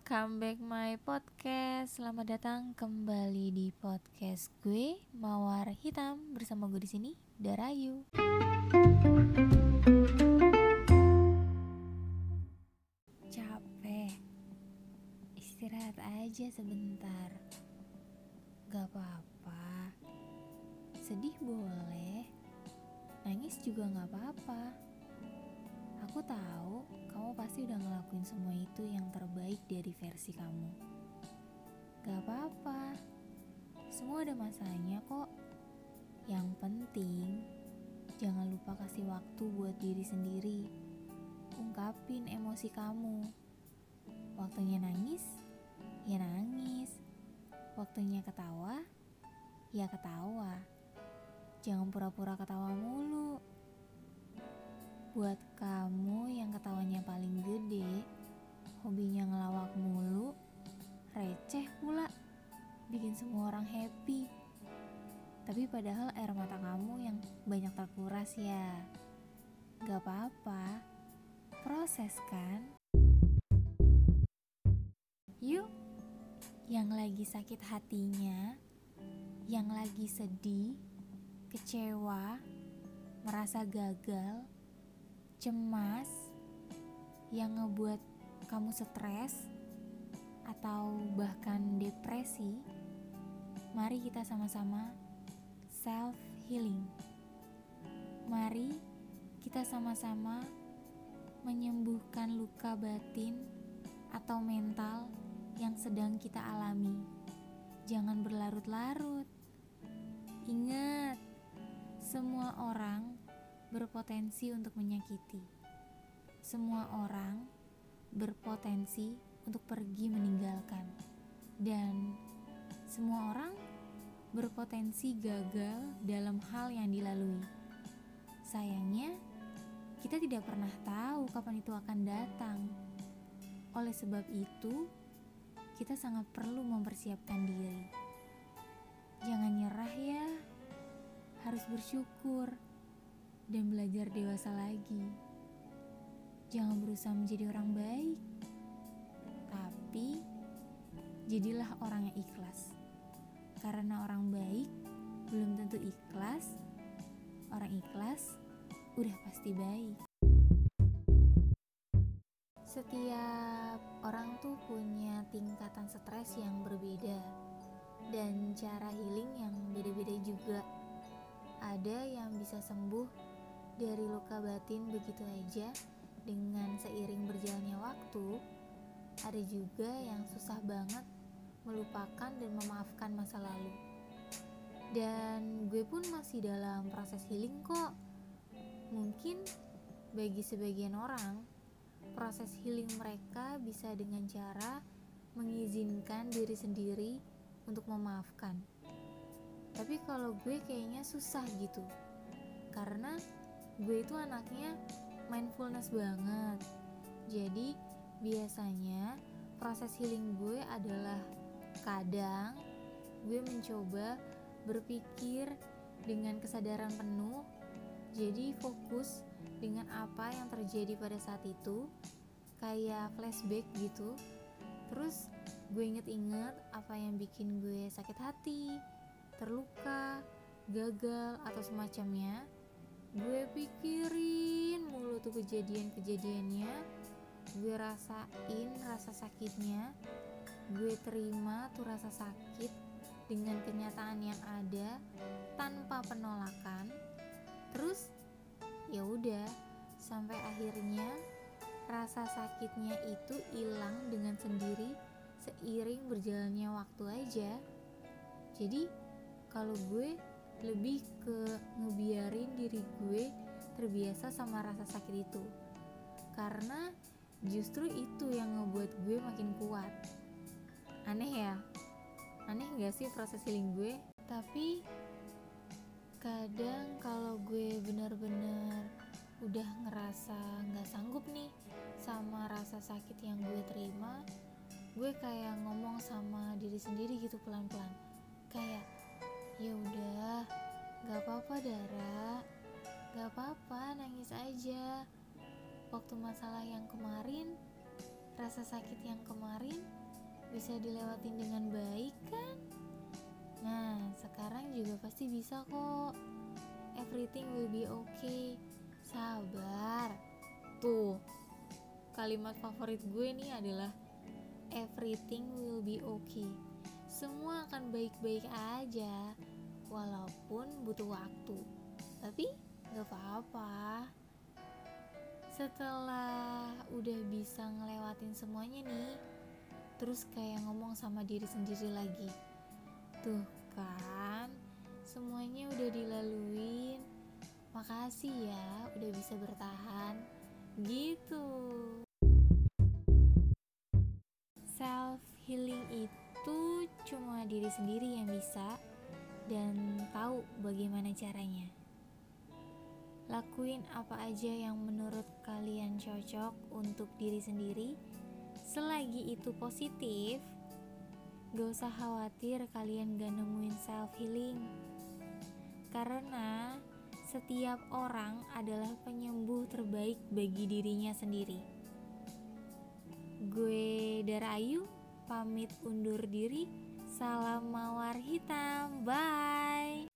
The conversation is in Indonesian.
welcome back my podcast. Selamat datang kembali di podcast gue Mawar Hitam bersama gue di sini Darayu. Capek. Istirahat aja sebentar. Gak apa-apa. Sedih boleh. Nangis juga gak apa-apa. Aku tahu kamu pasti udah ngelakuin semua itu yang terbaik dari versi kamu. Gak apa-apa, semua ada masanya kok. Yang penting, jangan lupa kasih waktu buat diri sendiri. Ungkapin emosi kamu. Waktunya nangis, ya nangis. Waktunya ketawa, ya ketawa. Jangan pura-pura ketawa mulu. Buat kamu yang ketawanya paling gede, hobinya ngelawak mulu, receh pula, bikin semua orang happy. Tapi padahal air mata kamu yang banyak terkuras ya. Gak apa-apa, proses kan? Yuk, yang lagi sakit hatinya, yang lagi sedih, kecewa, merasa gagal, cemas yang ngebuat kamu stres atau bahkan depresi, mari kita sama-sama self healing. Mari kita sama-sama menyembuhkan luka batin atau mental yang sedang kita alami. Jangan berlarut-larut. Ingat, semua orang berpotensi untuk menyakiti. Semua orang berpotensi untuk pergi meninggalkan, dan semua orang berpotensi gagal dalam hal yang dilalui. Sayangnya, kita tidak pernah tahu kapan itu akan datang. Oleh sebab itu, kita sangat perlu mempersiapkan diri. Jangan nyerah, ya, harus bersyukur dan belajar dewasa lagi. Jangan berusaha menjadi orang baik, tapi jadilah orang yang ikhlas. Karena orang baik belum tentu ikhlas, orang ikhlas udah pasti baik. Setiap orang tuh punya tingkatan stres yang berbeda dan cara healing yang beda-beda juga. Ada yang bisa sembuh dari luka batin begitu aja dengan seiring berjalannya waktu, ada juga yang susah banget melupakan dan memaafkan masa lalu. Dan gue pun masih dalam proses healing kok. Mungkin bagi sebagian orang, proses healing mereka bisa dengan cara mengizinkan diri sendiri untuk memaafkan. Tapi kalau gue kayaknya susah gitu. Karena gue itu anaknya mindfulness banget. Jadi biasanya proses healing gue adalah kadang gue mencoba berpikir dengan kesadaran penuh jadi fokus dengan apa yang terjadi pada saat itu kayak flashback gitu. Terus gue inget-inget apa yang bikin gue sakit hati terluka gagal atau semacamnya gue pikirin mulu tuh kejadian-kejadiannya. Gue rasain rasa sakitnya. Gue terima tuh rasa sakit dengan kenyataan yang ada tanpa penolakan. Terus ya udah sampai akhirnya rasa sakitnya itu hilang dengan sendiri seiring berjalannya waktu aja. Jadi kalau gue lebih ke ngebiarin diri gue terbiasa sama rasa sakit itu. Karena justru itu yang ngebuat gue makin kuat. Aneh ya? Aneh gak sih proses healing gue? Tapi kadang kalau gue bener-bener udah ngerasa nggak sanggup nih sama rasa sakit yang gue terima gue kayak ngomong sama diri sendiri gitu pelan-pelan. Kayak Ya udah, gak apa-apa Dara. Gak apa-apa, nangis aja. Waktu masalah yang kemarin, rasa sakit yang kemarin bisa dilewatin dengan baik kan? Nah, sekarang juga pasti bisa kok. Everything will be okay. Sabar. Tuh, kalimat favorit gue nih adalah everything will be okay. Semua akan baik-baik aja, walaupun butuh waktu. Tapi gak apa-apa. Setelah udah bisa ngelewatin semuanya nih, terus kayak ngomong sama diri sendiri lagi. Tuh kan, semuanya udah dilaluin. Makasih ya udah bisa bertahan. Gitu. Self healing itu cuma diri sendiri yang bisa dan tahu bagaimana caranya. Lakuin apa aja yang menurut kalian cocok untuk diri sendiri. Selagi itu positif, gak usah khawatir kalian gak nemuin self healing. Karena setiap orang adalah penyembuh terbaik bagi dirinya sendiri. Gue Darayu pamit undur diri. Salam mawar hitam. Bye.